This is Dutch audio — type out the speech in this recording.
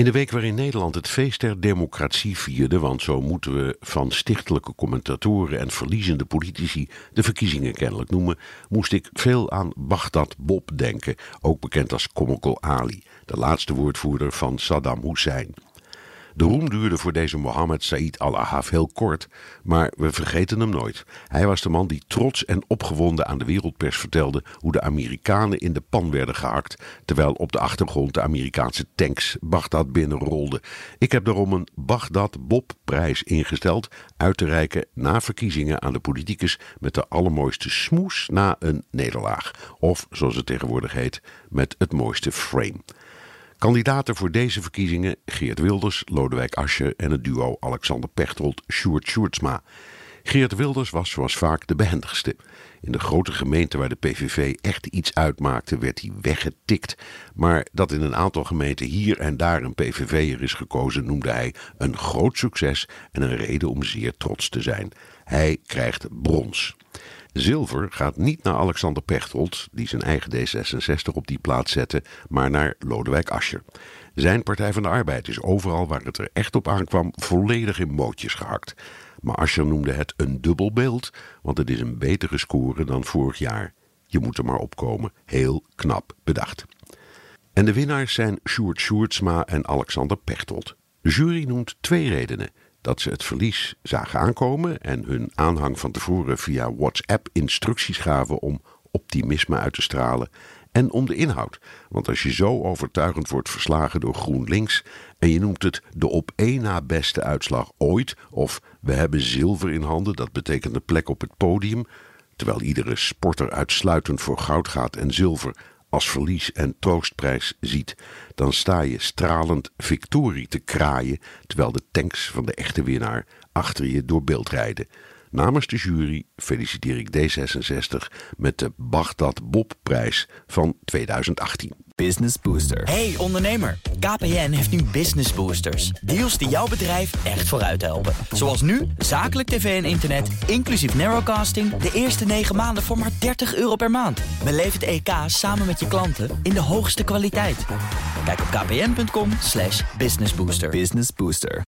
In de week waarin Nederland het feest der democratie vierde, want zo moeten we van stichtelijke commentatoren en verliezende politici de verkiezingen kennelijk noemen, moest ik veel aan Baghdad Bob denken, ook bekend als Comical Ali, de laatste woordvoerder van Saddam Hussein. De roem duurde voor deze Mohammed Said al-Ahaf heel kort, maar we vergeten hem nooit. Hij was de man die trots en opgewonden aan de wereldpers vertelde hoe de Amerikanen in de pan werden gehakt, terwijl op de achtergrond de Amerikaanse tanks Baghdad binnenrolden. Ik heb daarom een Baghdad Bob-prijs ingesteld, uit te reiken na verkiezingen aan de politicus met de allermooiste smoes na een nederlaag. Of, zoals het tegenwoordig heet, met het mooiste frame. Kandidaten voor deze verkiezingen Geert Wilders, Lodewijk Asscher en het duo Alexander Pechtold, Sjoerd Sjoerdsma. Geert Wilders was zoals vaak de behendigste. In de grote gemeente waar de PVV echt iets uitmaakte, werd hij weggetikt. Maar dat in een aantal gemeenten hier en daar een PVV'er is gekozen, noemde hij een groot succes en een reden om zeer trots te zijn. Hij krijgt brons. Zilver gaat niet naar Alexander Pechtold, die zijn eigen D66 op die plaats zette, maar naar Lodewijk Asscher. Zijn Partij van de Arbeid is overal waar het er echt op aankwam volledig in mootjes gehakt. Maar Asscher noemde het een dubbelbeeld, want het is een betere score dan vorig jaar. Je moet er maar opkomen. Heel knap bedacht. En de winnaars zijn Sjoerd Sjoerdsma en Alexander Pechtold. De jury noemt twee redenen dat ze het verlies zagen aankomen en hun aanhang van tevoren via WhatsApp instructies gaven om optimisme uit te stralen en om de inhoud. Want als je zo overtuigend wordt verslagen door GroenLinks en je noemt het de op één na beste uitslag ooit of we hebben zilver in handen, dat betekent een plek op het podium, terwijl iedere sporter uitsluitend voor goud gaat en zilver als verlies en troostprijs ziet, dan sta je stralend victorie te kraaien terwijl de tanks van de echte winnaar achter je door beeld rijden. Namens de jury feliciteer ik D66 met de Bagdad Bob-prijs van 2018. Business Booster. Hey ondernemer, KPN heeft nu Business Boosters. Deals die jouw bedrijf echt vooruit helpen. Zoals nu, zakelijk tv en internet, inclusief narrowcasting... de eerste 9 maanden voor maar 30 euro per maand. Beleef het EK samen met je klanten in de hoogste kwaliteit. Kijk op kpn.com slash businessbooster. Business Booster.